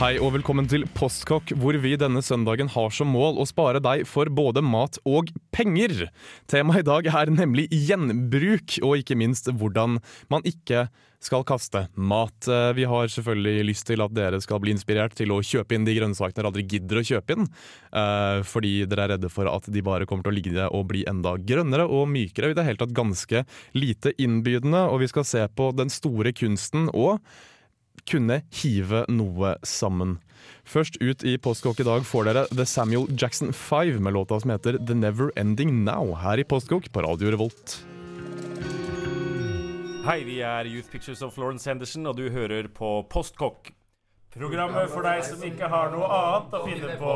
Hei og velkommen til Postkokk, hvor vi denne søndagen har som mål å spare deg for både mat og penger. Temaet i dag er nemlig gjenbruk, og ikke minst hvordan man ikke skal kaste mat. Eh, Vi har selvfølgelig lyst til at dere skal bli inspirert til å kjøpe inn de grønnsakene dere aldri gidder å kjøpe inn, eh, fordi dere er redde for at de bare kommer til å ligge og bli enda grønnere og mykere. I det hele tatt ganske lite innbydende, og vi skal se på den store kunsten og kunne hive noe sammen. Først ut i Postkokk i dag får dere The Samuel Jackson 5 med låta som heter The Never Ending Now, her i Postkokk på Radio Revolt. Hei, vi er Youth Pictures of Florence Henderson, og du hører på Postkokk. Programmet for deg som ikke har noe annet å finne på.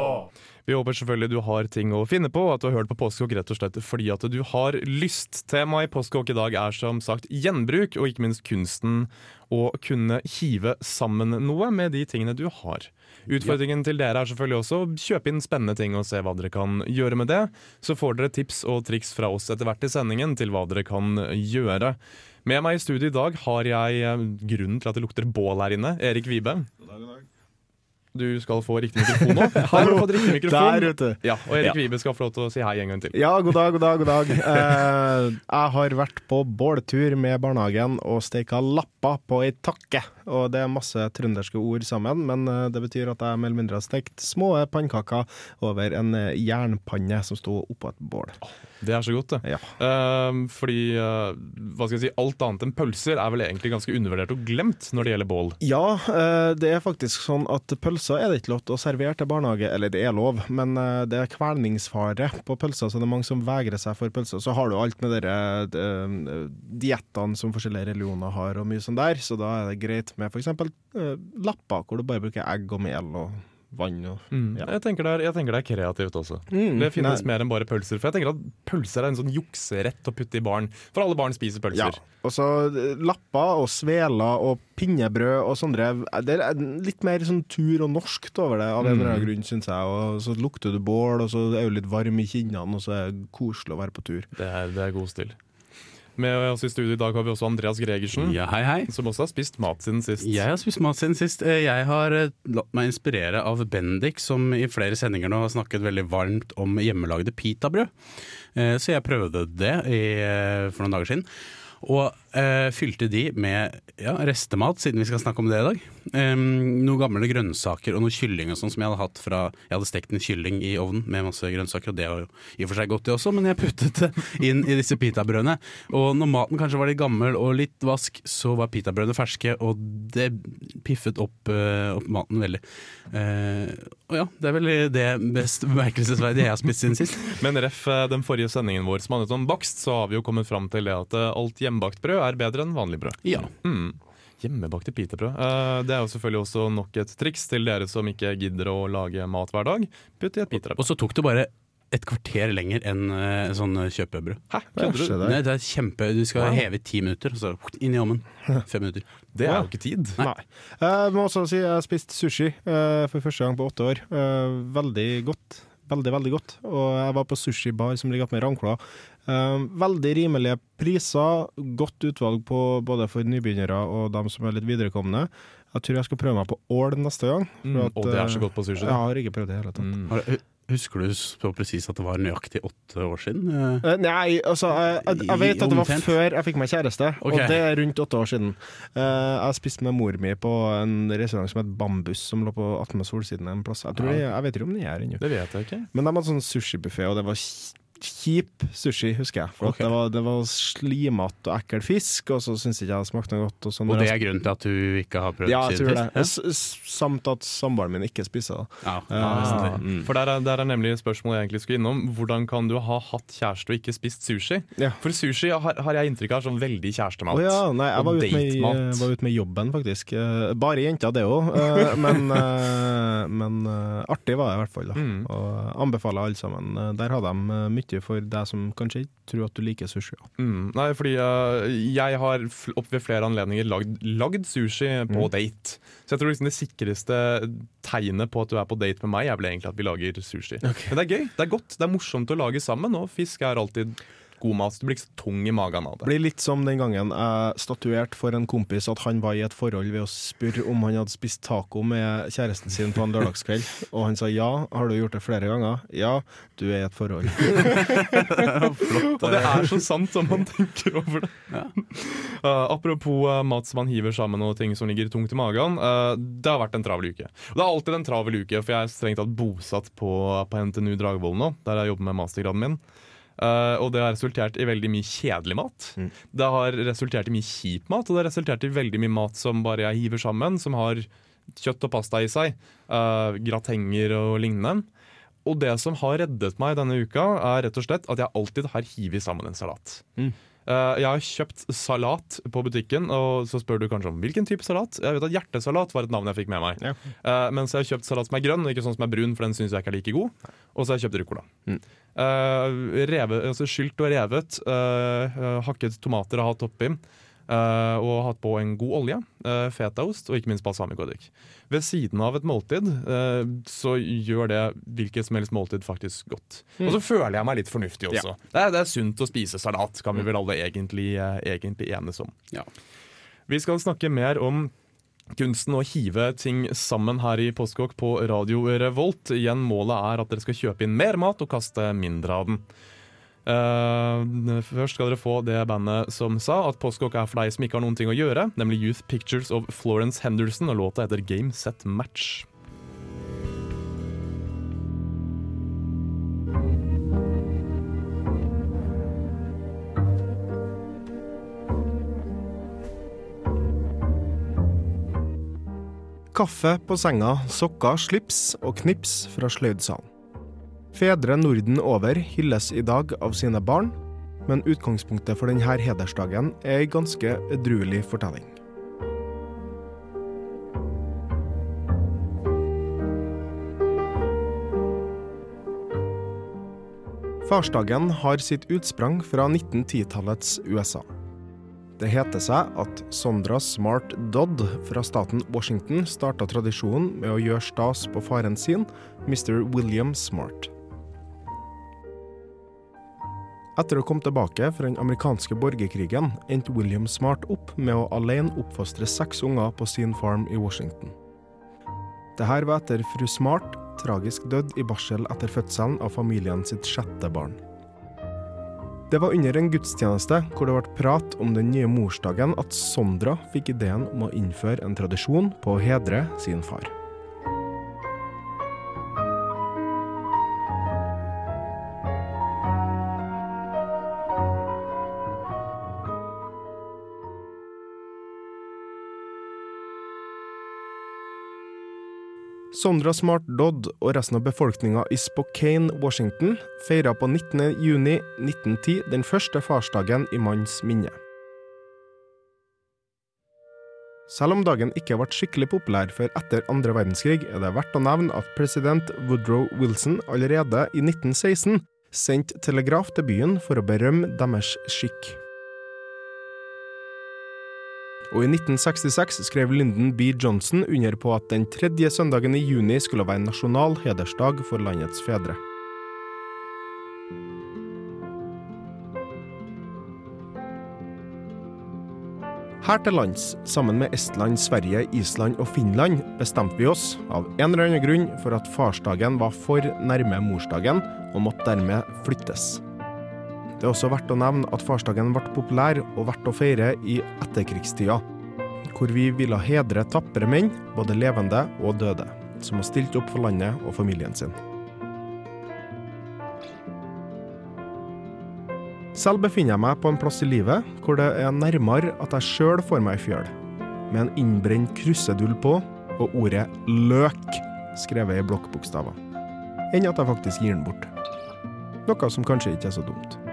Vi håper selvfølgelig du har ting å finne på, og at du har hørt på Postkokk rett og slett fordi at du har lyst. Temaet i Postkokk i dag er som sagt gjenbruk, og ikke minst kunsten å kunne hive sammen noe med de tingene du har. Utfordringen til dere er selvfølgelig også å kjøpe inn spennende ting og se hva dere kan gjøre med det. Så får dere tips og triks fra oss etter hvert i sendingen til hva dere kan gjøre. Med meg i studio i dag har jeg eh, grunnen til at det lukter bål her inne. Erik Vibe. Du skal få riktig mikrofon nå. Her har du fått riktig mikrofon. Der, ute. Ja, og Erik Ja. Vibe skal få lov til å si hei en gang til. Ja, god dag, god dag, god dag. Eh, jeg har vært på båltur med barnehagen og steika lapper på ei takke. Og det er masse trønderske ord sammen, men eh, det betyr at jeg mer eller mindre har stekt små pannekaker over en eh, jernpanne som sto oppå et bål. Det er så godt, det. Ja. Ehm, fordi eh, hva skal jeg si, alt annet enn pølser er vel egentlig ganske undervurdert og glemt når det gjelder bål. Ja, eh, det er faktisk sånn at pølser er det ikke lov til å servere til barnehage, eller det er lov, men det er kvelningsfare på pølser, så det er mange som vegrer seg for pølser. Så har du alt med dere diettene som forskjellige religioner har og mye sånn der, så da er det greit med f.eks. Uh, lapper, hvor du bare bruker egg og mel og vann og ja. Jeg, tenker er, jeg tenker det er kreativt også. Mm, det finnes nei. mer enn bare pølser. For jeg tenker at pølser er en sånn jukserett å putte i barn. For alle barn spiser pølser. Ja. Og så eh, lapper og sveler og pinnebrød og sånne Det er litt mer sånn tur og norskt over det, av en eller annen grunn, syns jeg. Og så lukter du bål, og så er du litt varm i kinnene, og så er det koselig å være på tur. Det er, det er god stil. Med oss i studio i dag har vi også Andreas Gregersen, Ja, hei, hei. som også har spist mat siden sist. Jeg har spist mat siden sist. Eh, Jeg har eh, latt meg inspirere av Bendik, som i flere sendinger nå har snakket veldig varmt om hjemmelagde pitabrød. Eh, Så jeg prøvde det for noen dager siden. Og eh, fylte de med ja, restemat, siden vi skal snakke om det i dag. Um, noen gamle grønnsaker og noe kylling og sånn som jeg hadde hatt fra Jeg hadde stekt en kylling i ovnen med masse grønnsaker, og det var jo i og for seg godt det også, men jeg puttet det inn i disse pitabrødene. Og når maten kanskje var litt gammel og litt vask, så var pitabrødene ferske, og det piffet opp, uh, opp maten veldig. Uh, og ja, det er vel det mest bemerkelsesverdige jeg har spist siden sist. Men ref eh, den forrige sendingen vår som handlet om bakst, så har vi jo kommet fram til det at eh, alt hjemmebakt brød er bedre enn vanlig brød. Ja. Mm. Hjemmebakte pitabrød. Eh, det er jo selvfølgelig også nok et triks til dere som ikke gidder å lage mat hver dag. Putt i et pitabrød. Og så tok det bare et kvarter lenger enn uh, sånn kjøpebrød. Hæ, kødder du? Nei, det er kjempe Du skal Wow. heve ti minutter, og så inn i ovnen. Fem minutter. Det er jo ikke tid. Nei. Nei. Jeg må også si jeg har spist sushi uh, for første gang på åtte år. Uh, veldig godt. Veldig, veldig godt. Og jeg var på sushibar som ligger oppe med Ravnkloa. Eh, veldig rimelige priser, godt utvalg på både for nybegynnere og dem som er litt viderekomne. Jeg tror jeg skal prøve meg på ål neste gang. Mm, at, og det er eh, så godt på sushi. Jeg har ikke prøvd det i hele tatt. Mm. Husker du så presis at det var nøyaktig åtte år siden? Eh, Eh, nei, altså jeg, jeg, jeg vet at det var før jeg fikk meg kjæreste, okay. og det er rundt åtte år siden. Eh, jeg har spist med mor mi på en restaurant som het Bambus, som lå på attmed Solsiden en plass. Jeg, det, jeg vet ikke om den er ennå. Jeg. Men de hadde sånn sushibuffé, og det var kjip sushi, husker jeg. For okay. at det, var, det var slimete og ekkel fisk, og så syntes ikke jeg det smakte noe godt. Og, Og det er grunnen til at du ikke har prøvd Ja, jeg tror det. siden S s- samt at samboeren min ikke spiser det. Ja. Ah, uh, for der er, der er nemlig spørsmålet jeg egentlig skulle innom. Hvordan kan du ha hatt kjæreste og ikke spist sushi? Ja. For sushi har, har jeg inntrykk av er sånn veldig kjærestemat. Oh, ja, nei, jeg var ute med, ut med jobben, faktisk. Eh, Bare jenter, det òg. Men, eh, men eh, artig var det i hvert fall. Da. Mm. Og anbefaler alle sammen. Der har de eh, mye for deg som kanskje ikke tror at du liker sushi. Mm, nei, fordi uh, jeg har opp ved flere anledninger lagd, lagd sushi på Mm. date. Så jeg tror liksom det sikreste tegnet på at du er på date med meg, er vel egentlig at vi lager sushi. Men det er gøy, det er godt, det er morsomt å lage sammen, og fisk er alltid god mat. Du blir ikke så tung i magen av Det blir litt som den gangen jeg statuerte for en kompis at han var i et forhold ved å spørre om han hadde spist taco med kjæresten sin på en lørdagskveld. Og han sa ja. Har du gjort det flere ganger? Ja, du er i et forhold. Og det er så sant som man tenker over det. Eh, apropos uh, mat som man hiver sammen og ting som ligger tungt i magen. Uh, det har vært en travel uke. Og det er alltid en travel uke, for jeg er strengt tatt bosatt på, på NTNU Dragvoll nå, der jeg jobber med mastergraden min. Eh, og det har resultert i veldig mye kjedelig mat. Mm. Det har resultert i mye kjip mat, og det har resultert i veldig mye mat som bare jeg hiver sammen, som har kjøtt og pasta i seg. Uh, gratenger og lignende. Og det som har reddet meg denne uka, er rett og slett at jeg alltid har hivet sammen en salat. Mm. Eh, jeg har kjøpt salat på butikken, og så spør du kanskje om hvilken type salat. Jeg vet at Hjertesalat var et navn jeg fikk med meg. Ja. Uh, mens jeg har kjøpt salat som er grønn, ikke sånn som er brun, for den syns jeg ikke er like god. Og så har jeg kjøpt ruccola. Mm. Uh, altså skylt og revet. uh, eh, hakket tomater og hatt oppi. Eh, og hatt på en god olje, uh, fetaost og ikke minst balsamicoeddik. Ved siden av et måltid uh, så gjør det hvilket som helst måltid faktisk godt. Og så føler jeg meg litt fornuftig også. Det, er, det er sunt å spise salat, kan vi vel alle egentlig, eh, egentlig enes om. Ja. Vi skal snakke mer om kunsten å hive ting sammen her i Postkokk på Radio Revolt. Igjen, målet er at dere skal kjøpe inn mer mat og kaste mindre av den. Eh, først skal dere få det bandet som sa at Postkokk er for deg som ikke har noen ting å gjøre, nemlig Youth Pictures of Florence Henderson, og låta heter Game Set Match. Kaffe på senga, sokker, slips og knips fra sløydsalen. Fedre Norden over hylles i dag av sine barn, men utgangspunktet for denne hedersdagen er ei ganske edruelig fortelling. Farsdagen har sitt utsprang fra 1910-tallets USA. Det heter seg at Sondra Smart Dodd fra staten Washington starta tradisjonen med å gjøre stas på faren sin, Mr. William Smart. Etter å komme tilbake fra den amerikanske borgerkrigen endte William Smart opp med å alene oppfostre seks unger på sin farm i Washington. Dette var etter fru Smart tragisk dødd i barsel etter fødselen av familien sitt sjette barn. Det var under en gudstjeneste hvor det ble prat om den nye morsdagen at Sondra fikk ideen om å innføre en tradisjon på å hedre sin far. Sondra Smart Dodd og resten av befolkninga i Spokane, Washington, feira på 19. juni 1910 den første farsdagen i manns minne. Selv om dagen ikke ble skikkelig populær før etter andre verdenskrig, er det verdt å nevne at president Woodrow Wilson allerede i 1916 sendte telegraf til byen for å berømme deres skikk. Og i 1966 skrev Lyndon B. Johnson under på at den tredje søndagen i juni skulle være nasjonal hedersdag for landets fedre. Her til lands, sammen med Estland, Sverige, Island og Finland, bestemte vi oss, av en eller annen grunn, for at farsdagen var for nærme morsdagen, og måtte dermed flyttes. Det er også verdt å nevne at farsdagen ble populær og verdt å feire i etterkrigstida, hvor vi ville hedre tapre menn, både levende og døde, som har stilt opp for landet og familien sin. Selv befinner jeg meg på en plass i livet hvor det er nærmere at jeg sjøl får meg ei fjøl, med en innbrent krusedull på og ordet 'løk' skrevet i blokkbokstaver, enn at jeg faktisk gir den bort. Noe som kanskje ikke er så dumt.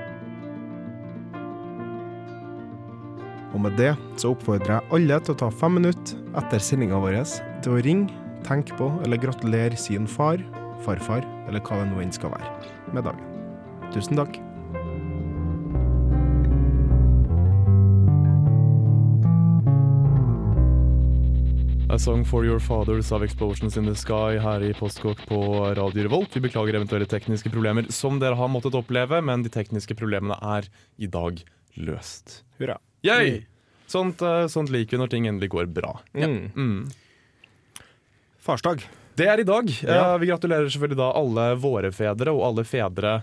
Og med det så oppfordrer jeg alle til å ta fem minutter etter sendinga vår til å ringe, tenke på eller gratulere sin far, farfar eller hva det nå enn skal være, med dagen. Tusen takk. A Song for Your Fathers av Explosions in the Sky her i Postkokk på Radio Revolt. Vi beklager eventuelle tekniske problemer som dere har måttet oppleve, men de tekniske problemene er i dag løst. Hurra. Yay! Sånt, eh, sånt liker vi når ting endelig går bra. Ja. Mm. Farsdag. Det er i dag. Ja. Eh, vi gratulerer selvfølgelig da alle våre fedre og alle fedre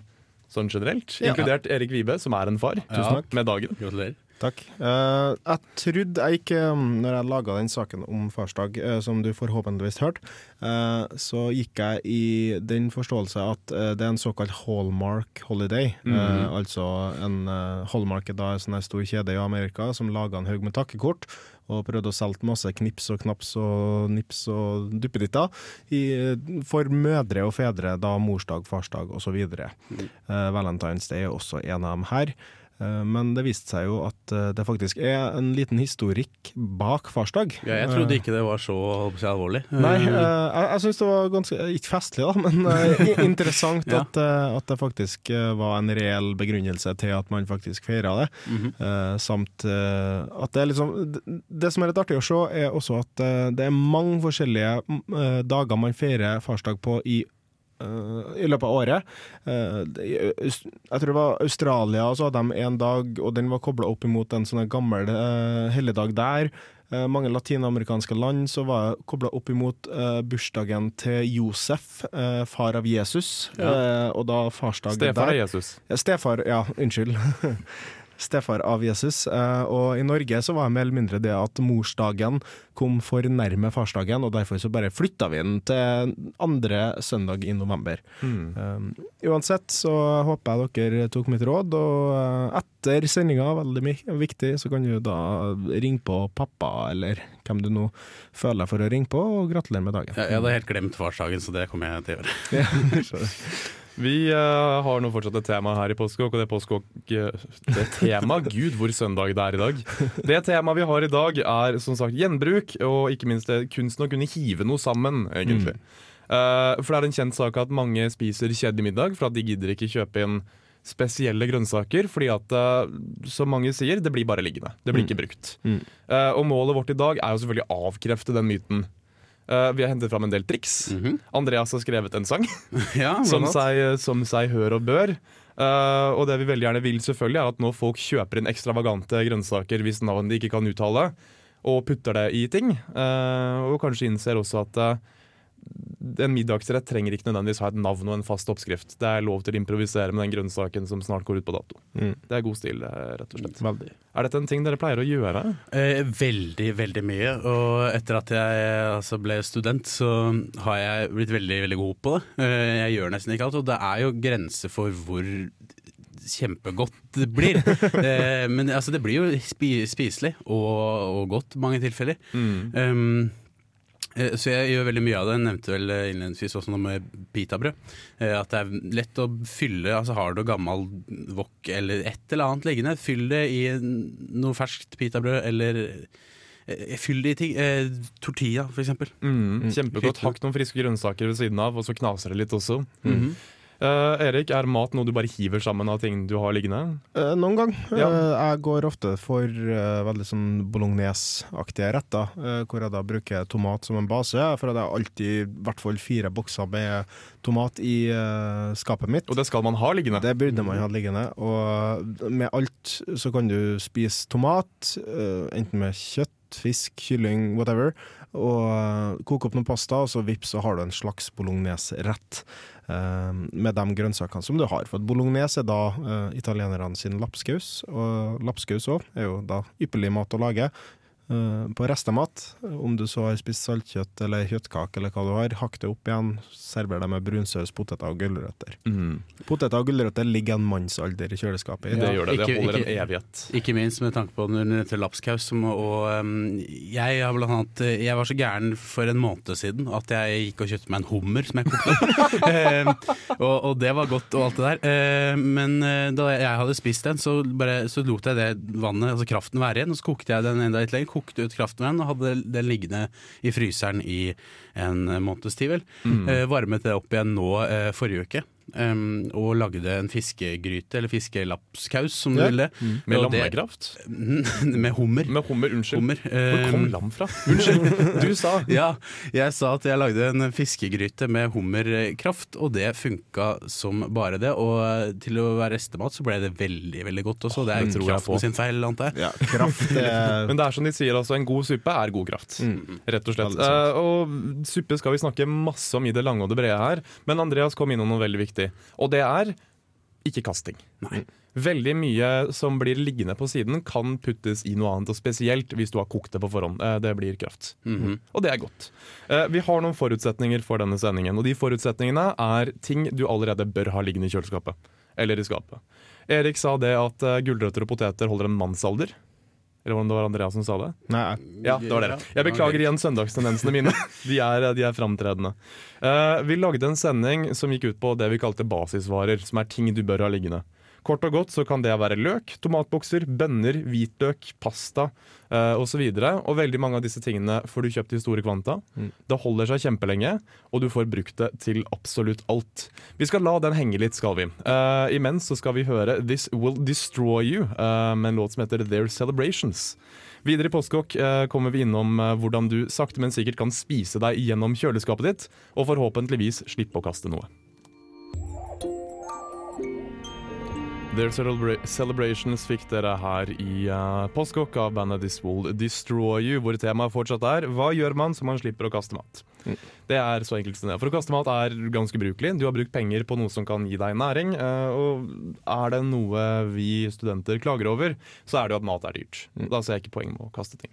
sånn generelt, Ja. inkludert Erik Vibe, som er en far, Tusen takk. med dagen. Gratulerer. Takk. Eh, jeg trodde jeg ikke, um, når jeg laga den saken om farsdag, eh, som du forhåpentligvis hørte, eh, så gikk jeg i den forståelse at det er en såkalt hallmark holiday. Eh, altså en uh, Hallmark er da en sånn stor kjede i Amerika som laga en haug med takkekort. Og prøvde å selge masse knips og knaps og nips og duppeditter for mødre og fedre, da morsdag, farsdag osv. Mm. Valentine's Day er også en av dem her. Eh, Men det viste seg jo at eh, det faktisk er en liten historikk bak farsdag. Ja, jeg trodde ikke det var så alvorlig. Nei, Eh, eh, jeg, jeg syns det var ganske Ikke festlig, da, men eh, interessant Ja. at, eh, at det faktisk eh, var en reell begrunnelse til at man faktisk feira det. Mm -hmm. samt eh, at det er liksom det, som er litt artig å se, er også at eh, det er mange forskjellige eh, dager man feirer farsdag på i eh, i løpet av året. Aus- jeg tror det var Australia, så hadde de en dag, og den var kobla opp imot en sånn gammel uh, helligdag der. Mange latinamerikanske land så var det kobla opp imot bursdagen til Josef, far av Jesus, eh, og da farsdagen Stefar der. er Jesus. Ja, Stefar, ja, unnskyld. Stefar av Jesus. Eh, og i Norge så var det mer eller mindre det at morsdagen kom for nærme farsdagen, og derfor så bare flytta vi den til andre søndag i november. Mm. Um, uansett så håper jeg dere tok mitt råd, og eh, etter sendinga, veldig viktig, så kan du da ringe på pappa, eller hvem du nå føler for å ringe på, og gratulere med dagen. Jeg, jeg hadde helt glemt farsdagen, så det kommer jeg til å gjøre. Vi uh, har nå fortsatt et tema her i Postkokk, og det Postkokk eh, Det temaet Gud, hvor søndag det er i dag. Det temaet vi har i dag, er som sagt gjenbruk, og ikke minst det kunsten å kunne hive noe sammen, egentlig. Eh, for det er en kjent sak at mange spiser kjedelig middag, for at de gidder ikke kjøpe inn spesielle grønnsaker, fordi at, uh, som mange sier, det blir bare liggende. Det blir ikke brukt. Mm. Eh, og målet vårt i dag er jo selvfølgelig å avkrefte den myten. Eh, vi har hentet fram en del triks. Mhm. Andreas har skrevet en sang Ja, som seg, som seg hør og bør. Uh, og det vi veldig gjerne vil, selvfølgelig er at nå folk kjøper inn ekstravagante grønnsaker hvis navn de ikke kan uttale, og putter det i ting. Uh, og kanskje innser også at en middagsrett trenger ikke nødvendigvis ha et navn og en fast oppskrift. Det er lov til å improvisere med den grønnsaken som snart går ut på dato. Mm. Det er god stil, eh, rett og slett. Veldig. Er dette en ting dere pleier å gjøre? Eh, veldig, veldig mye. Og etter at jeg altså, ble student, så har jeg blitt veldig, veldig god på det. Eh, jeg gjør nesten ikke alt, og det er jo grenser for hvor kjempegodt det blir. eh, men altså, det blir jo spi spiselig og, og godt i mange tilfeller. Um, eh, så jeg gjør veldig mye av det. Jeg nevnte vel eh, innledningsvis også noe med pitabrød. Eh, At det er lett å fylle altså Har du gammel wok eller et eller annet liggende, fyll det i noe ferskt pitabrød, eller eh, fyll det i ting. Eh, tortilla, for eksempel. Mm, kjempegodt. Hakk noen friske grønnsaker ved siden av, og så knaser det litt også. Mhm. Eh, Erik, er mat noe du bare hiver sammen av ting du har liggende? Uh, noen gang. Ja. Uh, jeg går ofte for veldig sånn bolognese-aktige retter, hvor jeg da bruker tomat som en base. For det er alltid i hvert fall fire bokser med tomat i skapet mitt. Og det skal man ha liggende. Det burde man ha liggende. Og med alt så kan du spise tomat, enten med kjøtt, fisk, kylling, whatever. Og eh, koke opp noe pasta, og så vips, så har du en slags bolognese-rett. eh, med de grønnsakene som du har. For bolognese er da uh, italienerne sin lapskaus, og lapskaus òg er jo da ypperlig mat å lage. Eh, på restemat. Om du så har spist saltkjøtt eller kjøttkake eller hva du har, hakk det opp igjen. Server det med brunsaus, poteter og gulrøtter. Mm. Poteter og gulrøtter ligger en mannsalder i kjøleskapet. Det gjør det. Det ikke- holder ikke- en evighet. Ikke minst med tanke på den til lapskaus. som- Og um, jeg har blant annet Jeg var så gæren for en måned siden at jeg gikk og kjøpte meg en hummer som jeg kokte. Eh, og, og det var godt og alt det der. Uh, men uh, da jeg hadde spist den, så, bare, så lot jeg det vannet, altså kraften, være igjen. Og så kokte jeg den enda litt lenger, kokte ut kraften med den og hadde den liggende i fryseren i en måneds tid, vel. Eh, varmet det opp igjen nå eh, forrige uke. Um, og lagde en fiskegryte, eller fiskelapskaus, som du Ja. ville. Med lammekraft? med hummer. Med hummer, unnskyld. hummer. Hvor kom Eh, lam fra? Unnskyld, du sa ja, jeg sa at jeg lagde en fiskegryte med hummerkraft, og det funka som bare det. Og til å være restemat så ble det veldig veldig godt også. Det er jo tror jeg på. sin feil, antar jeg. Ja, kraft er Men det er som de sier, altså, en god suppe er god kraft. Mm. Rett og slett. Uh. Eh, og suppe skal vi snakke masse om i det lange og det brede her, men Andreas kom innom noe veldig viktig. Og det er ikke kasting. Nei. Veldig mye som blir liggende på siden, kan puttes i noe annet, og spesielt hvis du har kokt det på forhånd. Eh, det blir kraft. Mhm. Og det er godt. Eh, vi har noen forutsetninger for denne sendingen, og de forutsetningene er ting du allerede bør ha liggende i kjøleskapet. Eller i skapet. Erik sa det at eh, gulrøtter og poteter holder en mannsalder. Eller om det var Andreas som sa det? Nei, Ja, det var dere. Jeg beklager igjen søndagstendensene mine. De er, de er framtredende. Uh, vi lagde en sending som gikk ut på det vi kalte basisvarer, som er ting du bør ha liggende. Kort og godt så kan det være løk, tomatbokser, bønner, hvitløk, pasta eh, osv. Og, og veldig mange av disse tingene får du kjøpt i store kvanta. Mm. Det holder seg kjempelenge, og du får brukt det til absolutt alt. Vi skal la den henge litt, skal vi. Eh, imens så skal vi høre This Will Destroy You, eh, med en låt som heter Their Celebrations. Videre i Postkokk eh, kommer vi innom eh, hvordan du sakte, men sikkert kan spise deg gjennom kjøleskapet ditt, og forhåpentligvis slippe å kaste noe. Their celebra Celebrations fikk dere her i uh, Postkokk av bandet This Will Destroy You, hvor temaet fortsatt er Hva gjør man så man slipper å kaste mat? Det er så enkelt som det. For å kaste mat er ganske brukelig. Du har brukt penger på noe som kan gi deg næring. Uh, og er det noe vi studenter klager over, så er det jo at mat er dyrt. Da ser jeg ikke poenget med å kaste ting.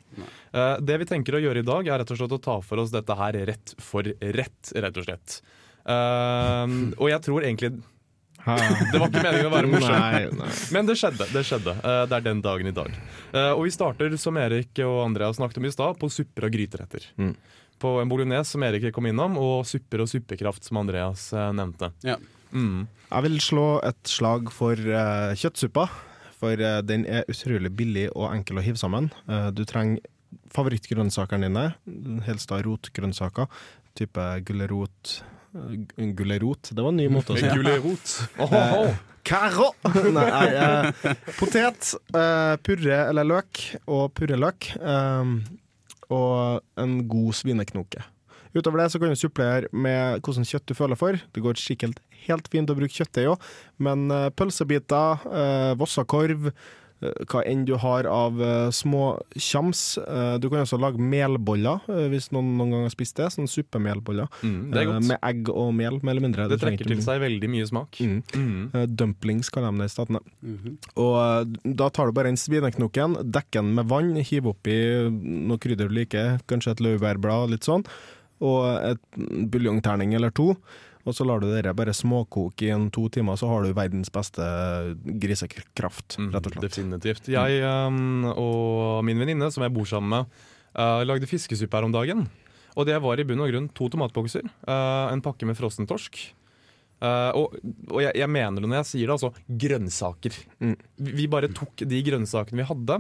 Uh, det vi tenker å gjøre i dag, er rett og slett å ta for oss dette her rett for rett, rett og slett. Eh, og jeg tror egentlig Det var ikke meningen å være morsom. Nei, nei. Men det skjedde. Det skjedde. Eh, det er den dagen i dag. Eh, og vi starter, som Erik og Andrea snakket om i stad, på supper og gryteretter. Mm. På en bolognese, som Erik kom innom, og supper og suppekraft, som Andreas eh, nevnte. Ja. Mm. Jeg vil slå et slag for uh, kjøttsuppa, for uh, den er utrolig billig og enkel å hive sammen. Uh, du trenger favorittgrønnsakene dine, helst da rotgrønnsaker, type gulrot gu- Gulrot, det var en ny måte å si. Gulrot. Eh, Nei, eh, potet, eh, purre eller løk og purreløk. Eh, og en god svineknoke. Utover det så kan du supplere med hvordan kjøtt du føler for. Det går skikkelig helt fint å bruke kjøttdeig òg, men eh, pølsebiter, uh, vossakorv, hva enn du har av eh, små tjams. Eh, du kan også lage melboller, eh, hvis noen noen gang har spist det. Sånn suppemelboller. Mm, eh, med egg og mel, mer eller mindre. Det trekker til seg veldig mye smak. Mm. Mm. Eh, Dumplings kaller de det i statene. -hmm. Og eh, da tar du bare en svineknoken, dekker den med vann, hiver oppi noe krydder du liker, kanskje et laurbærblad, litt sånn, og et buljongterning eller to. Og så lar du dere bare småkoke i en to timer, så har du verdens beste grisekraft, Mm, rett og slett. Definitivt. Jeg um, og min venninne, som jeg bor sammen med, uh, lagde fiskesuppe her om dagen. Og det var i bunn og grunn to tomatbokser, uh, en pakke med frossen torsk. Uh, og og jeg, jeg mener det når jeg sier det, altså grønnsaker. Mm. Vi, vi bare tok de grønnsakene vi hadde,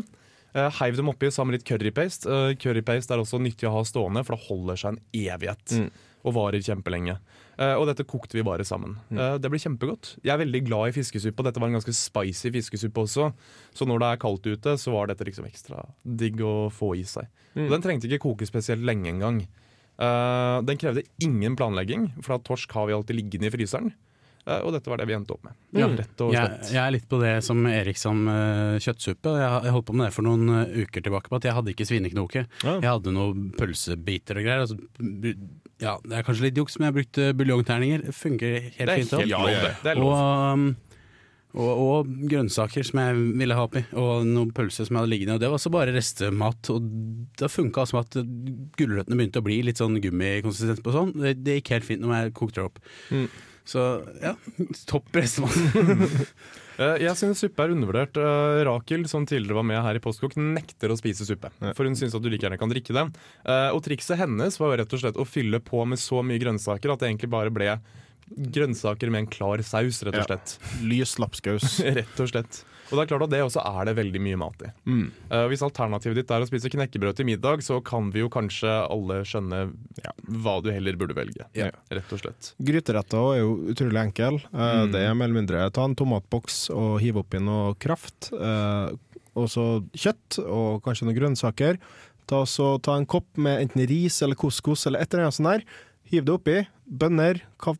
uh, heiv dem oppi sammen med litt currypaste. Uh, currypaste er også nyttig å ha stående, for det holder seg en evighet. Mm. Og varer kjempelenge. Uh, og dette kokte vi bare sammen. Uh, det blir kjempegodt. Jeg er veldig glad i fiskesuppe, og dette var en ganske spicy fiskesuppe også. Så når det er kaldt ute, så var dette liksom ekstra digg å få i seg. Mm. Og den trengte ikke koke spesielt lenge engang. Uh, den krevde ingen planlegging, for at torsk har vi alltid liggende i fryseren. Uh, og dette var det vi endte opp med. Ja. Rett og Jeg, slett. jeg er litt på det som Erik sa om eh, kjøttsuppe. Jeg, jeg holdt på med det for noen eh, uker tilbake. på at Jeg hadde ikke svineknoke. Ja. Jeg hadde noen pølsebiter og greier. Altså, ja, det er kanskje litt juks, men jeg brukte buljongterninger. Det funker helt Det er fint. helt ja, det. Det er lov. Og um, Og, og grønnsaker som jeg ville ha oppi, og noen pølser som jeg hadde liggende. Og det var også bare restemat. Og da funka som at gulrøttene begynte å bli litt sånn gummikonsistens på sånn. Det, det gikk helt fint når jeg kokte det opp. Mm. Så ja, topp restemat. Eh, Jeg synes suppe er undervurdert. Eh, Rakel, som tidligere var med her i Postkokk, nekter å spise suppe. For hun syns at du like gjerne kan drikke det. Eh, Og trikset hennes var jo rett og slett å fylle på med så mye grønnsaker at det egentlig bare ble grønnsaker med en klar saus, rett og Ja. slett. Lys lapskaus. rett og slett. Og det er klart at det også er det veldig mye mat i. Mm. Uh, hvis alternativet ditt er å spise knekkebrød til middag, så kan vi jo kanskje alle skjønne hva du heller burde velge. Ja. Rett og slett. Gryteretter er jo utrolig enkel. Uh, Mm. Det er mer eller mindre ta en tomatboks og hive oppi noe kraft. Uh, og så kjøtt og kanskje noen grønnsaker. Ta, så, ta en kopp med enten ris eller couscous eller et eller annet sånt der. Hiv det oppi. Bønner, hva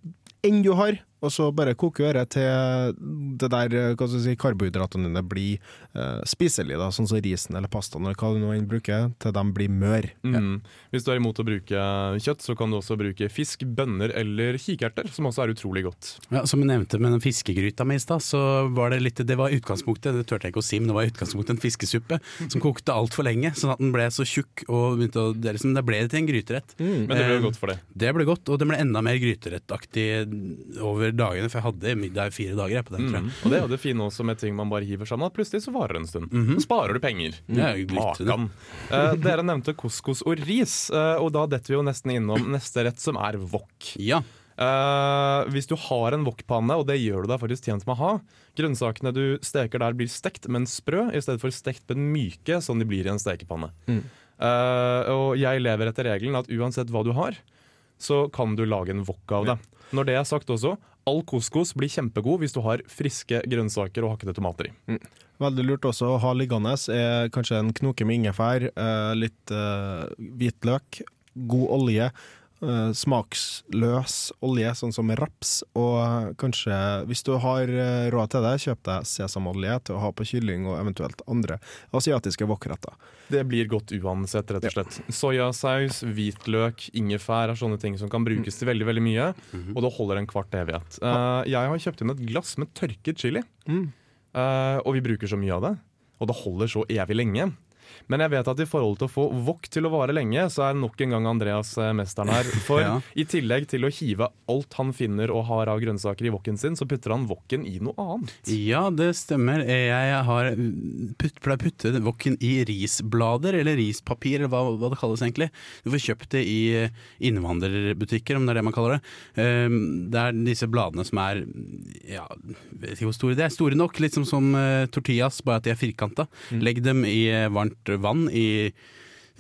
enn du har. Og så bare koke øret til det der eh, hva skal jeg si, karbohydratene dine blir uh, spiselige, da, sånn som risen eller pastaen eller hva du nå enn bruker, til de blir mør. Mm. Hvis du er imot å bruke kjøtt, så kan du også bruke fisk, bønner eller kikerter, som også er utrolig godt. Ja, som jeg nevnte med den fiskegryta mi i stad, så var det litt Det var utgangspunktet, det turte jeg ikke å si, men det var utgangspunktet en fiskesuppe som kokte altfor lenge, sånn at den ble så tjukk og begynte å Det, liksom, det ble til en gryterett. Men det ble Eh, godt for det. Det ble godt, og det ble enda mer gryterettaktig over dagene, for jeg hadde middag fire dager jeg, på den, tror Mm. jeg. Og det er jo det fine også med ting man bare hiver sammen, at plutselig så varer det en stund. Mhm. Så sparer du penger. Ja. Makan. Uh, dere nevnte couscous og ris, uh, og da detter vi jo nesten innom neste rett, som er wok. Ja. Uh, hvis du har en wokpanne, og det gjør du deg faktisk tjent med å ha, grønnsakene du steker der blir stekt, men sprø, i stedet for stekt, men myke, som de blir i en stekepanne. Eh, og jeg lever etter regelen at uansett hva du har, så kan du lage en wok av det. Når det er sagt også, all couscous blir kjempegod hvis du har friske grønnsaker og hakkede tomater i. Veldig lurt også å ha liggende er kanskje en knoke med ingefær, eh, litt eh, hvitløk, god olje, eh, smaksløs olje, sånn som raps, og kanskje, hvis du har eh, råd til det, kjøp deg sesamolje til å ha på kylling og eventuelt andre asiatiske wokretter. Det blir godt uansett, rett og slett. Soyasaus, hvitløk, ingefær er sånne ting som kan brukes til veldig veldig mye, og det holder en kvart evighet. Uh, jeg har kjøpt inn et glass med tørket chili, Mm. uh, og vi bruker så mye av det. Og det holder så evig lenge. Men jeg vet at i forhold til å få wok til å vare lenge, så er nok en gang Andreas eh, mesteren her. For Ja. i tillegg til å hive alt han finner og har av grønnsaker i woken sin, så putter han woken i noe annet. Ja, det stemmer. Jeg har putt, pleier å putte woken i risblader, eller rispapir, eller hva, hva det kalles egentlig. Du får kjøpt det i innvandrerbutikker, om det er det man kaller det. Um, Det er disse bladene som er ja, vet ikke hvor store de er. Store nok, litt som, eh, tortillas, bare at de er firkanta. Legg dem i eh, varmt vann i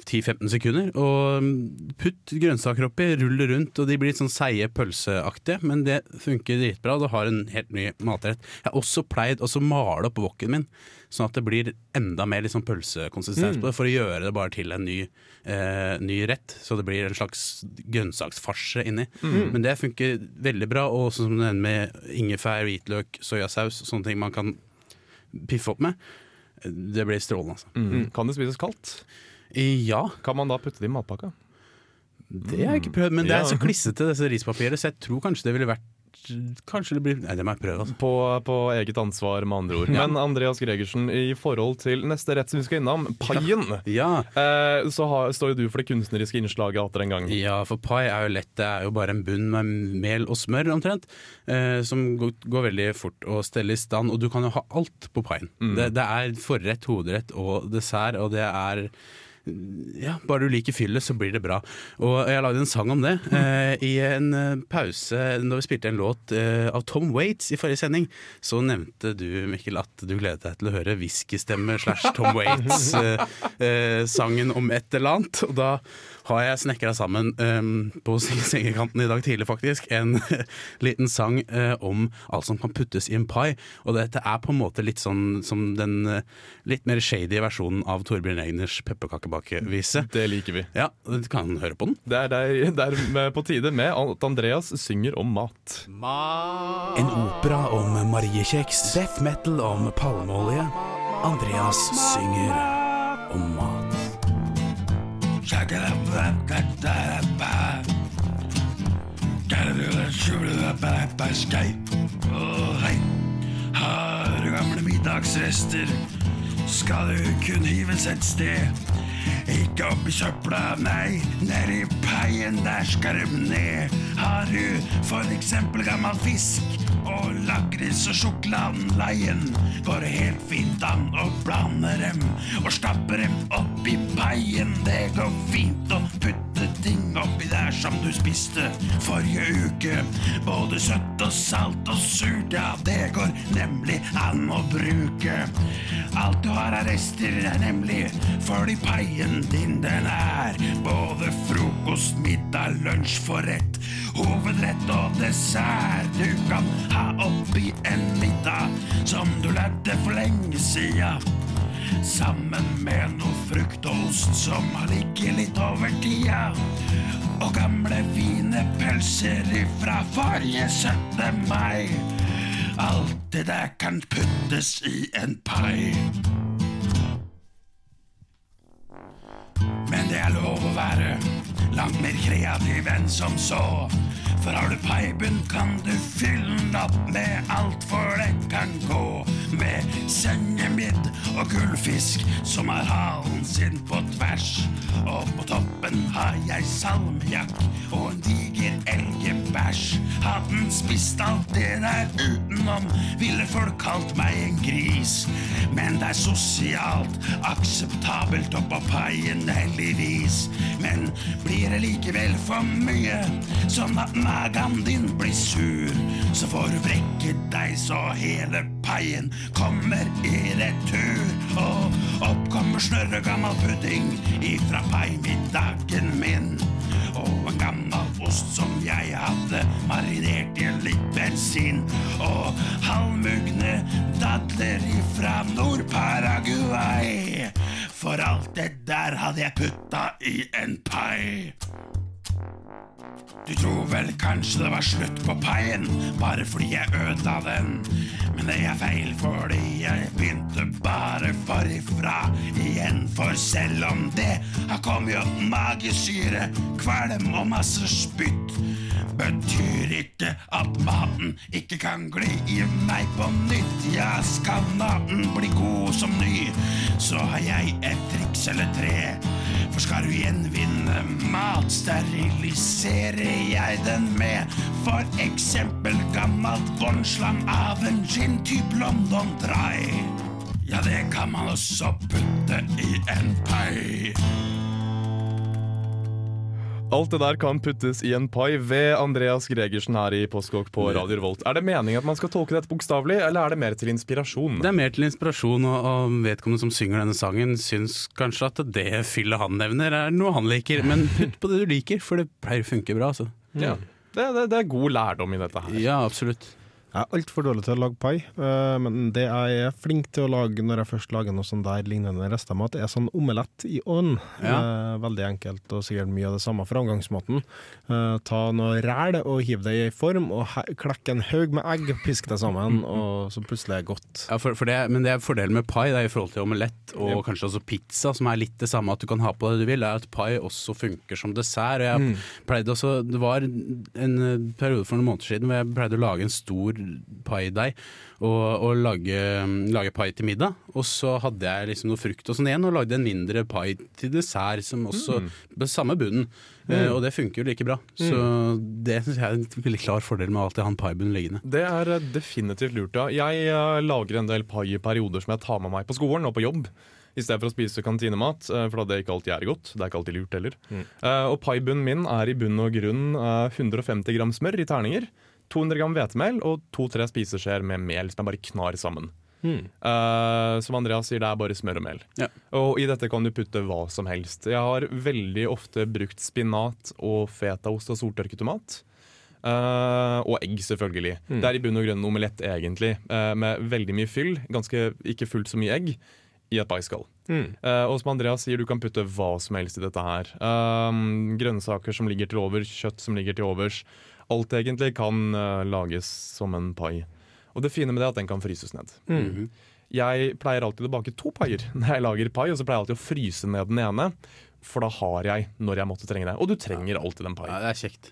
10-15 sekunder, og mm, putt grønnsaker oppi, rull det rundt, og de blir litt sånn seige pølseaktige, men det funker dritbra. Du har en helt ny matrett. Jeg har også pleid å male opp woken min, sånn at det blir enda mer liksom pølsekonsistens på det, for å gjøre det bare til en ny, eh, ny rett. Så det blir en slags grønnsaksfarse inni. Men det funker veldig bra, og sånn som nevner med ingefær, hvitløk, soyasaus, sånne ting man kan piffe opp med. Det blir strålende, altså. Mm. Kan det spises kaldt? Ja, Kan man da putte det i matpakka? det har jeg ikke prøvd, men det er så klissete, disse rispapiret, så jeg tror kanskje det ville vært Kanskje det blir Nei, det må jeg prøve, altså. På, på eget ansvar, med andre ord. Ja. Men Andreas Gregersen, i forhold til neste rett som vi skal innom, paien, Ja. eh, så har, står jo du for det kunstneriske innslaget atter en gang. Ja, for pai er jo lett. Det er jo bare en bunn med mel og smør omtrent, eh, som går, går veldig fort å stelle i stand. Og du kan jo ha alt på paien. Det, det er forrett, hovedrett og dessert, og det er ja, bare du liker fyllet, så blir det bra. Og jeg lagde en sang om det. Eh, I en eh, pause da vi spilte en låt eh, av Tom Waits i forrige sending, så nevnte du, Mikkel, at du gledet deg til å høre whiskystemme slash Tom Waits-sangen om et eller annet. Og da har jeg snekra sammen eh, på sengekanten i dag tidlig, faktisk, en liten sang eh, om alt som kan puttes i en pai. Og dette er på en måte litt sånn som den eh, litt mer shady versjonen av Torbjørn Egners pepperkakebakevise. Det liker vi. Ja, du kan høre på den. Det er, der, er med- på tide med at Andreas synger om mat. En opera om mariekjeks. Death metal om palmeolje. Andreas synger om mat. Har. Ah, gamle middagsrester skal du kun hives et sted. Ikke opp i søpla, nei, nedi i paien, der skal dem ned. Har du for eksempel gammel fisk og lakris og sjokoladeleien, går det helt fint an å blande dem og stappe dem opp i paien. Det går fint å putte ting oppi der som du spiste forrige uke. Både søtt og salt og surt, ja, det går nemlig an å bruke. Alt du har av rester, er nemlig fordi paien din, den er både frokost, middag, lunsj, forrett, hovedrett og dessert. Du kan ha oppi en middag som du lærte for lenge sia. Sammen med noe frukt og ost som har ligget litt over tida. Og gamle fine pølser ifra forrige 17. mai. Alt det der kan puttes i en pai. Men det er lov å være langt mer kreativ enn som så. For har du peipen, kan du fylle den opp med alt, for det kan gå med sennemidd og gullfisk som har halen sin på tvers. Og på toppen har jeg salmiakk og en diger elgebæsj. Hadde den spist alt det der utenom, ville folk kalt meg en gris. Men det er sosialt akseptabelt oppå paien, heldigvis. Men blir det likevel for mye, sånn at magen din blir sur, så får du vrekket deg så hele paien kommer i retur. Og opp kommer snørre gammel pudding ifra paimiddagen min. Og en gammel ost som jeg hadde marinert i litt bensin. Og halvmugne dadler ifra Nord-Paraguay. For alt det der hadde jeg putta i en pai. Du tror vel kanskje det var slutt på paien bare fordi jeg ødela den. Men det er feil fordi jeg begynte bare forifra igjen. For selv om det har kommet magesyre, kvalm og masse spytt, betyr ikke at maten ikke kan gli i meg på nytt. Ja, skal maten bli god som ny, så har jeg et eller tre. For skal du gjenvinne mat, steriliserer jeg den med for eksempel gammelt båndslam av en gin-type London Dry. Ja, det kan man også putte i en pai. Alt det der kan puttes i en pai ved Andreas Gregersen her i Postkokk på Radio Revolt. Er det meningen at man skal tolke dette bokstavelig, eller er det mer til inspirasjon? Det er mer til inspirasjon, og, og vedkommende som synger denne sangen, syns kanskje at det fyllet han nevner er noe han liker. Men putt på det du liker, for det pleier å funke bra. Altså. Ja. Det, det, det er god lærdom i dette her. Ja, absolutt. Jeg er altfor dårlig til å lage pai, eh, men det jeg er flink til å lage når jeg først lager noe sånn der lignende restemat, er sånn omelett i ovn. Ja. Eh, veldig enkelt og sikkert mye av det samme framgangsmåten. omgangsmåten ta noe ræl og hiv det i form, og klekk en haug med egg, pisk det sammen, og så plutselig er det godt. Ja, for, for det, men det er fordelen med pai i forhold til omelett og Ja. kanskje også pizza, som er litt det samme at du kan ha på det du vil, er at pai også funker som dessert. Og jeg pleide også, det var en eh, periode for noen måneder siden hvor jeg pleide å lage en stor paideig og, og lage, lage pai til middag. Og så hadde jeg liksom noe frukt og sånn igjen, og lagde en mindre pai til dessert som også med samme bunnen. Eh, og det funker jo like bra. Så det syns jeg er en veldig klar fordel med alltid å ha en paibunnen liggende. Det er eh, definitivt lurt, ja. Jeg eh, lager en del pai i perioder som jeg tar med meg på skolen og på jobb. I stedet for å spise kantinemat, for det er ikke alltid er godt. Det er ikke alltid lurt heller. Eh, og paibunnen min er i bunn og grunn eh, 150 gram smør i terninger. 200 gram hvetemel og to-tre spiseskjeer med mel som jeg bare knar sammen. Eh, som Andreas sier, det er bare smør og mel. Ja. Og i dette kan du putte hva som helst. Jeg har veldig ofte brukt spinat og fetaost og soltørket tomat. Uh, og egg, selvfølgelig. Det er i bunn og grunn en omelett, egentlig, Uh, med veldig mye fyll. Ganske ikke fullt så mye egg i et paiskall. Eh, og som Andreas sier, du kan putte hva som helst i dette her. Grønnsaker som ligger til overs, kjøtt som ligger til overs. Alt egentlig kan eh, lages som en pai. Og det fine med det er at den kan fryses ned. Jeg pleier alltid å bake to paier når jeg lager pai, og så pleier jeg alltid å fryse ned den ene. For da har jeg når jeg måtte trenge det. Og du trenger alltid en pai. Ja, det er kjekt.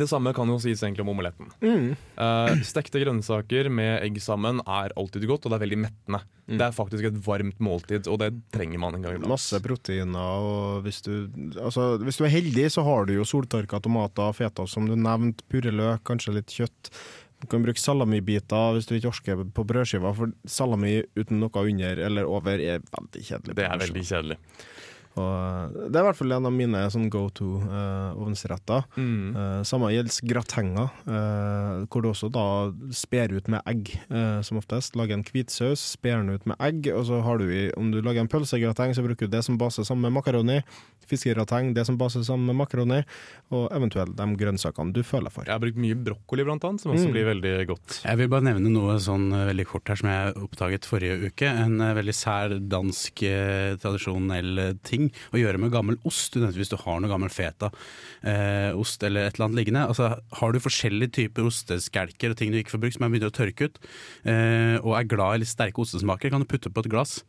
Det samme kan jo sies egentlig om omeletten. Mm. Uh, stekte grønnsaker med egg sammen er alltid godt, og det er veldig mettende. Mm. Det er faktisk et varmt måltid, og det trenger man en gang iblant. Masse proteiner, og hvis du, altså, hvis du er heldig, så har du jo soltørka tomater, feta som du nevnte, purreløk, kanskje litt kjøtt. Du kan bruke salamibiter hvis du ikke orker på brødskiva, for salami uten noe under eller over er veldig kjedelig. Det er veldig kjedelig. Og det er i hvert fall en av mine sånn go to uh, ovnsretter. Mm. Uh, samme gjelder gratenger, uh, hvor du også da sper ut med egg, eh, som oftest. Lager en hvitsaus, sper den ut med egg, og så har du i Om du lager en pølsegrateng, så bruker du det som base sammen med makaroni. Fiskegrateng, det som base sammen med makaroni, og eventuelt de grønnsakene du føler for. Jeg har brukt mye brokkoli, blant annet, som også Mm. blir veldig godt. Jeg vil bare nevne noe sånn eh, veldig kort her som jeg oppdaget forrige uke. En eh, veldig sær dansk eh, tradisjonell eh, ting å gjøre med gammel ost. Hvis du har noe gammel feta, eh, eller et eller annet liggende. Altså, har du forskjellige typer osteskelker og ting du ikke får brukt som er begynner å tørke ut, eh, og er glad i litt sterke ostesmaker, kan du putte på et glass.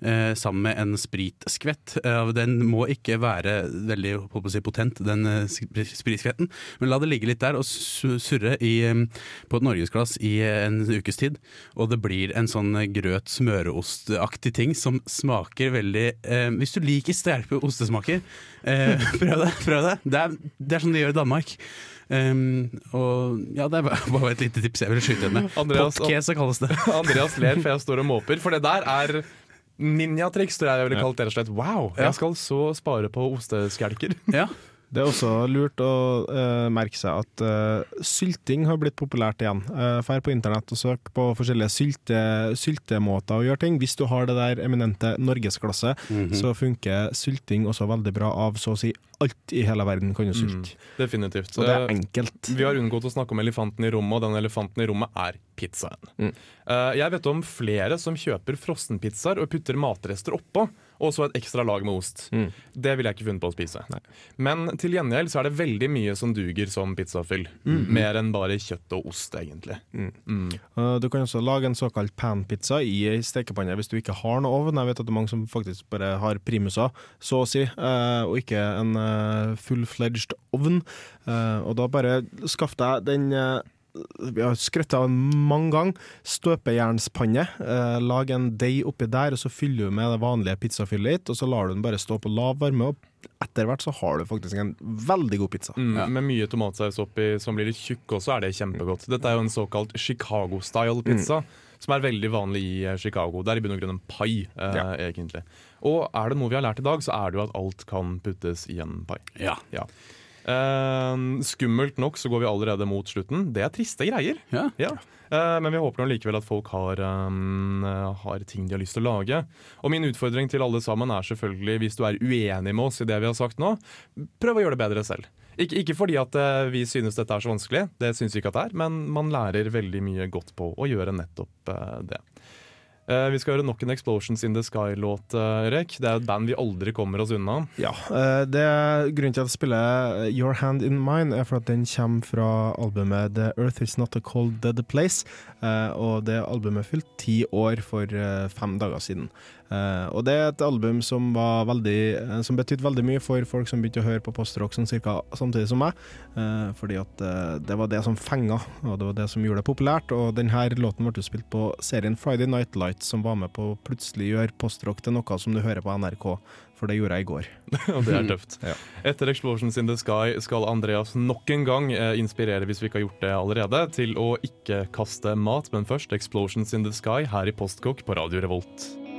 Eh, sammen med en spritskvett. Eh, den må ikke være veldig si, potent, den eh, spritskvetten, men la det ligge litt der og surre i, eh, på et norgesglass i eh, en ukes tid. Og det blir en sånn eh, grøt smøreostaktig ting som smaker veldig Hvis du liker sterke ostesmaker, eh, prøv det. Prøv det. Det, er, det er sånn de gjør i Danmark. Um, og ja, Det er bare bare et lite tips jeg vil skyte inn med. Andreas- så kalles det. Andreas ler, for jeg står og måper. For det der er ninjatriks, tror jeg jeg ville kalt det. rett og slett. Wow, jeg skal så spare på osteskelker. Ja. Det er også lurt å uh, merke seg at uh, sylting har blitt populært igjen. Uh, Fær på internett og søk på forskjellige sylte, syltemåter å gjøre ting. Hvis du har det der eminente norgesglasset, Mhm. så funker sylting også veldig bra av så å si alt i hele verden kan jo sulte. Mm, Definitivt. Og det er Eh, enkelt. Vi har unngått å snakke om elefanten i rommet, og den elefanten i rommet er pizzaen. Mm. Eh, jeg vet om flere som kjøper frossenpizzaer og putter matrester oppå, og så et ekstra lag med ost. Mm. Det ville jeg ikke funnet på å spise. Nei. Men til gjengjeld så er det veldig mye som duger som pizzafyll. Mer enn bare kjøtt og ost, egentlig. Mm. Uh, Du kan også lage en såkalt panpizza i ei stekepanne hvis du ikke har noe ovn. Jeg vet at det er mange som faktisk bare har primuser, så å si, og ikke en full-fledged ovn. Uh, Og da bare skaff deg den uh, vi har skrøtt av den mange ganger. Støpejernspanne. Uh, lag en deig oppi der, og så fyller du med det vanlige pizzafyllet ditt, og så lar du den bare stå på lav varme. og etter hvert så har du faktisk en veldig god pizza. Mm, Med mye tomatsaus oppi som blir litt tjukk også, er det kjempegodt. Dette er jo en såkalt Chicago-style pizza, som er veldig vanlig i eh, Chicago. Det er i bunn og grunn en pai, eh, Ja. egentlig. Og er det noe vi har lært i dag, så er det jo at alt kan puttes i en pai. Ja. Ja. Uh, skummelt nok så går vi allerede mot slutten. Det er triste greier. ja. Ja. Uh, men vi håper likevel at folk har, um, har ting de har lyst til å lage. Og min utfordring til alle sammen er selvfølgelig, hvis du er uenig med oss i det vi har sagt nå, prøv å gjøre det bedre selv. Ikke, ikke fordi at uh, vi synes dette er så vanskelig, det syns vi ikke at det er, men man lærer veldig mye godt på å gjøre nettopp eh, det. Eh, vi skal høre nok en Explosions in the Sky-låt, eh, Erik. Det er et band vi aldri kommer oss unna. Ja, eh, det er Grunnen til at jeg spiller Your Hand In Mine, er for at den kommer fra albumet The Earth Is Not A Cold Dead Place. Og det albumet fylte ti år for fem dager siden. Og det er et album som, veldig, som betydde veldig mye for folk som begynte å høre på postrock sånn cirka samtidig som meg. Fordi at det var det som fenga, og det var det som gjorde det populært. Og denne låten ble spilt på serien Friday Night Lights, som var med på å plutselig gjøre postrock til noe som du hører på NRK. For det gjorde jeg i går. Og det er tøft. Ja. Etter Explosions in the Sky skal Andreas nok en gang eh, inspirere, hvis vi ikke har gjort det allerede, til å ikke kaste mat, men først Explosions in the Sky her i Postkokk på Radio Revolt.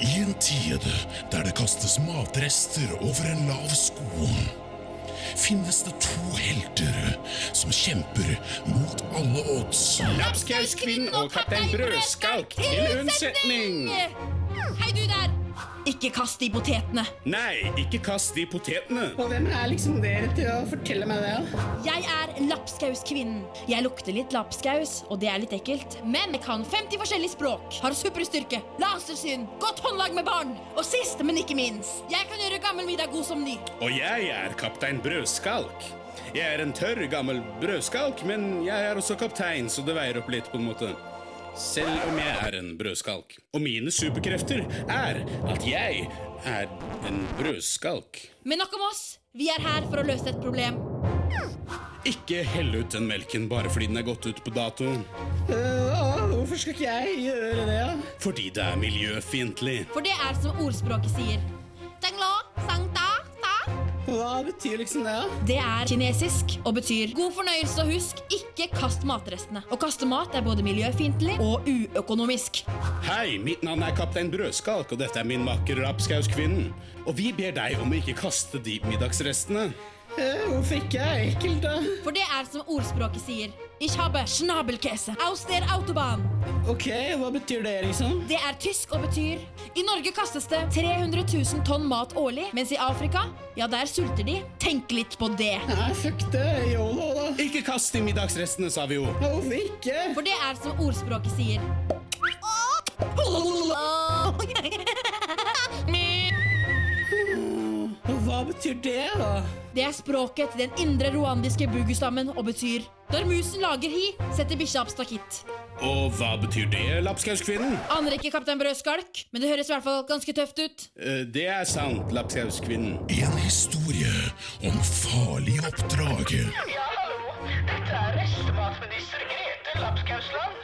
I en tid der det kastes matrester over en lav sko, finnes det to helter som kjemper mot alle odds. Lapskauskvinnen og kaptein Brødskalk til unnsetning! Hei, du der! Ikke kast de potetene. Nei, ikke kast de potetene. Og hvem er liksom dere til å fortelle meg det? Jeg er lapskauskvinnen. Jeg lukter litt lapskaus, og det er litt ekkelt. Men jeg kan 50 forskjellige språk, har superstyrke, lasersyn, godt håndlag med barn. Og sist, men ikke minst, jeg kan gjøre gammel middag god som ny. Og jeg er kaptein Brødskalk. Jeg er en tørr, gammel brødskalk, men jeg er også kaptein, så det veier opp litt, på en måte. Selv om jeg er en brødskalk. Og mine superkrefter er at jeg er en brødskalk. Men nok om oss. Vi er her for å løse et problem. Ikke hell ut den melken bare fordi den er gått ut på dato. Uh, hvorfor skal ikke jeg gjøre det? Fordi det er miljøfiendtlig. For det er som ordspråket sier. Hva betyr liksom det? da? Det er kinesisk og betyr god fornøyelse og husk, ikke kast matrestene. Å kaste mat er både miljøfiendtlig og uøkonomisk. Hei, mitt navn er kaptein Brødskalk, og dette er min makker Rapskauskvinnen. Og vi ber deg om å ikke kaste de middagsrestene. Øh, hvorfor ikke? Er ekkelt, da. For det er som ordspråket sier. Ich habe Schnabelkäse aus der Autobahn. Ok, hva betyr det, liksom? Det er tysk og betyr I Norge kastes det 300 000 tonn mat årlig, mens i Afrika, ja, der sulter de. Tenk litt på det. Nei, fuck det. Yolo, da. Ikke kast de middagsrestene, sa vi jo. Hvorfor ikke? For det er som ordspråket sier. Og Hva betyr det, da? Det er språket til den indre rwandiske bugustammen og betyr Når musen lager hi, setter bikkja opp stakitt. Og hva betyr det, Lapskauskvinnen? Aner ikke kaptein Brødskalk, men det høres i hvert fall ganske tøft ut. Eh, Det er sant, Lapskauskvinnen. En historie om farlige oppdrag. Ja, hallo. Dette er restematminister Grete Lapskausland.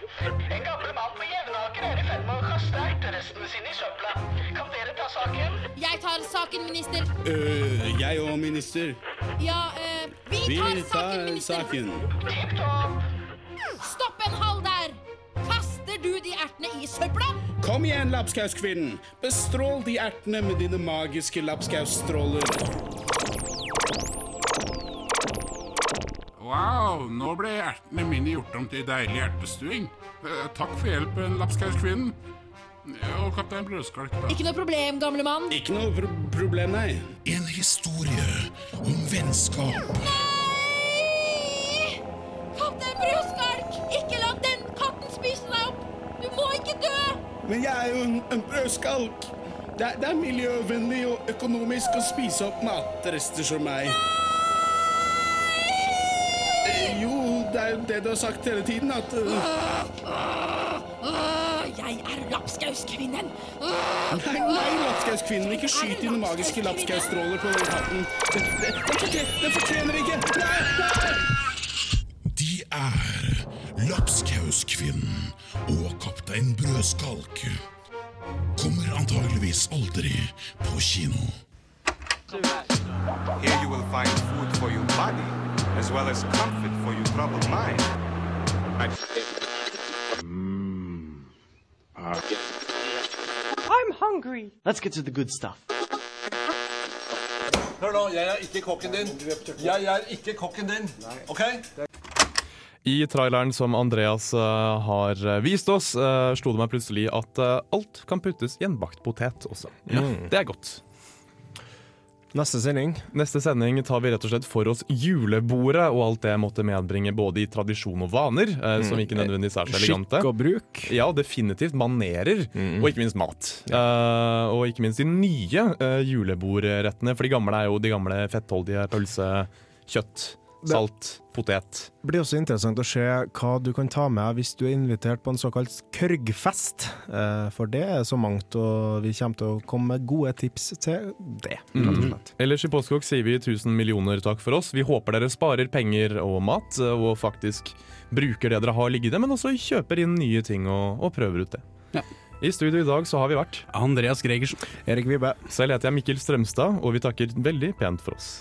En gammel mann på Jevnaker er i ferd med å kaste erterestene sine i søpla. Kan dere ta saken? Jeg tar saken, minister. Øh, jeg òg, minister. Ja, eh, vi Vi tar saken, minister. saken. Tipp topp. Stopp en hal der! Kaster du de ertene i søpla? Kom igjen, Lapskauskvinnen. Bestrål de ertene med dine magiske lapskausstråler. Wow, nå ble ertene mine gjort om til deilig ertestuing. Eh, takk for hjelpen, lapskauskvinnen. Og kaptein Brødskalk, da. Ikke noe problem, gamle mann. Ikke noe pro problem, nei. En historie om vennskap. Nei! Kaptein Brødskalk, ikke la den katten spise deg opp! Du må ikke dø! Men jeg er jo en, en brødskalk. Det er, det er miljøvennlig og økonomisk å spise opp matrester som meg. Eh, Jo, det er jo det du har sagt hele tiden, at uh, Åh, jeg er lapskauskvinnen. Nei, nei, lapskauskvinnen, ikke skyt dine magiske lapskausstråler på den katten. Den, den, den, fortjener, den fortjener ikke! Nei, nei! De er Lapskauskvinnen og kaptein Brødskalk. Kommer antageligvis aldri på kino. Here you will find food for your body, as well as comfort for your troubled mind. I'm hungry. Let's get to the good stuff. Hør nå, jeg er ikke kokken din. Jeg er ikke kokken din. OK? I traileren som Andreas uh, har eh, vist oss, uh, slo det meg plutselig at uh, alt kan puttes i en bakt potet også. Mm. Det er godt. Neste sending. Neste sending tar vi rett og slett for oss julebordet og alt det måtte medbringe både i tradisjon og vaner, eh, som Mm. ikke nødvendigvis er så elegante. Skikk og bruk. Ja, definitivt. Manerer, og ikke minst mat. Eh, og ikke minst de nye uh, julebordrettene, for de gamle er jo de gamle fettholdige pølse, kjøtt, salt, potet. Det blir også interessant å se hva du kan ta med hvis du er invitert på en såkalt kørgfest. Eh, For det er så mangt, og vi kommer til å komme med gode tips til det. Mm. Ellers i Postkokk sier vi 1000 millioner takk for oss. Vi håper dere sparer penger og mat, eh, og faktisk bruker det dere har liggende, men også kjøper inn nye ting og, og prøver ut det. I studio i dag så har vi vært Andreas Gregersen. Erik Vibe. Selv heter jeg Mikkel Strømstad, og vi takker veldig pent for oss.